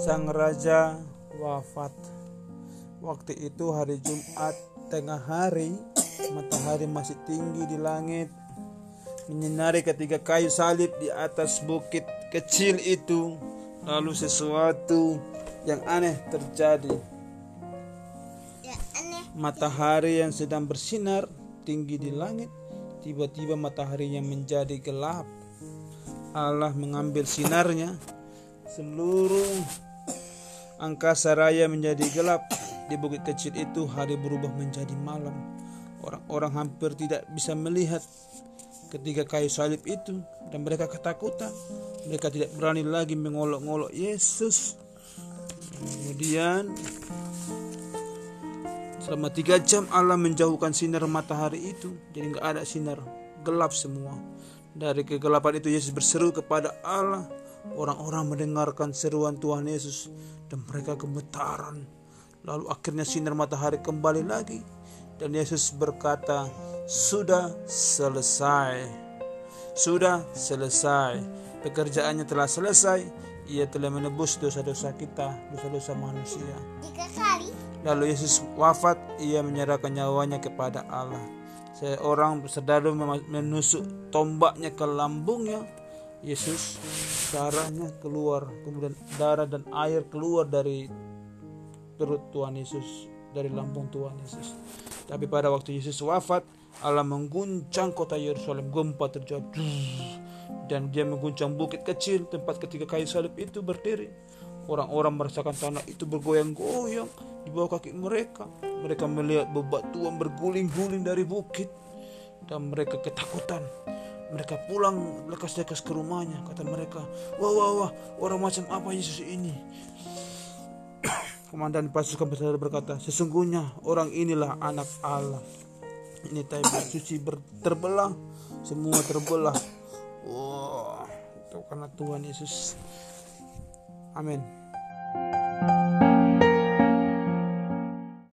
sang raja wafat. Waktu itu hari Jumat tengah hari, matahari masih tinggi di langit, menyinari ketiga kayu salib di atas bukit kecil itu. Lalu sesuatu yang aneh terjadi. Matahari yang sedang bersinar tinggi di langit, tiba-tiba mataharinya menjadi gelap. Allah mengambil sinarnya, seluruh angkasa raya menjadi gelap. Di bukit kecil itu hari berubah menjadi malam. Orang-orang hampir tidak bisa melihat ketiga kayu salib itu dan mereka ketakutan. Mereka tidak berani lagi mengolok-olok Yesus. Kemudian selama tiga jam Allah menjauhkan sinar matahari itu, jadi nggak ada sinar, gelap semua. Dari kegelapan itu Yesus berseru kepada Allah. Orang-orang mendengarkan seruan Tuhan Yesus dan mereka gemetaran. Lalu akhirnya sinar matahari kembali lagi dan Yesus berkata, "Sudah selesai. Sudah selesai. Pekerjaannya telah selesai. Ia telah menebus dosa-dosa kita, dosa-dosa manusia." Lalu Yesus wafat, ia menyerahkan nyawanya kepada Allah. Seorang serdadu menusuk tombaknya ke lambungnya. Yesus darahnya keluar, kemudian darah dan air keluar dari perut Tuhan Yesus, dari lambung Tuhan Yesus. Tapi pada waktu Yesus wafat, Allah mengguncang kota Yerusalem, gempa terjadi. Dan dia mengguncang bukit kecil tempat ketika kayu salib itu berdiri. Orang-orang merasakan tanah itu bergoyang-goyang di bawah kaki mereka. Mereka melihat bebatuan berguling-guling dari bukit dan mereka ketakutan. Mereka pulang lekas-lekas ke rumahnya. Kata mereka, wah wah wah, orang macam apa Yesus ini? Komandan pasukan bersaudara berkata, sesungguhnya orang inilah anak Allah. Ini taibat suci terbelah, semua terbelah. Wah, itu karena Tuhan Yesus. Amin.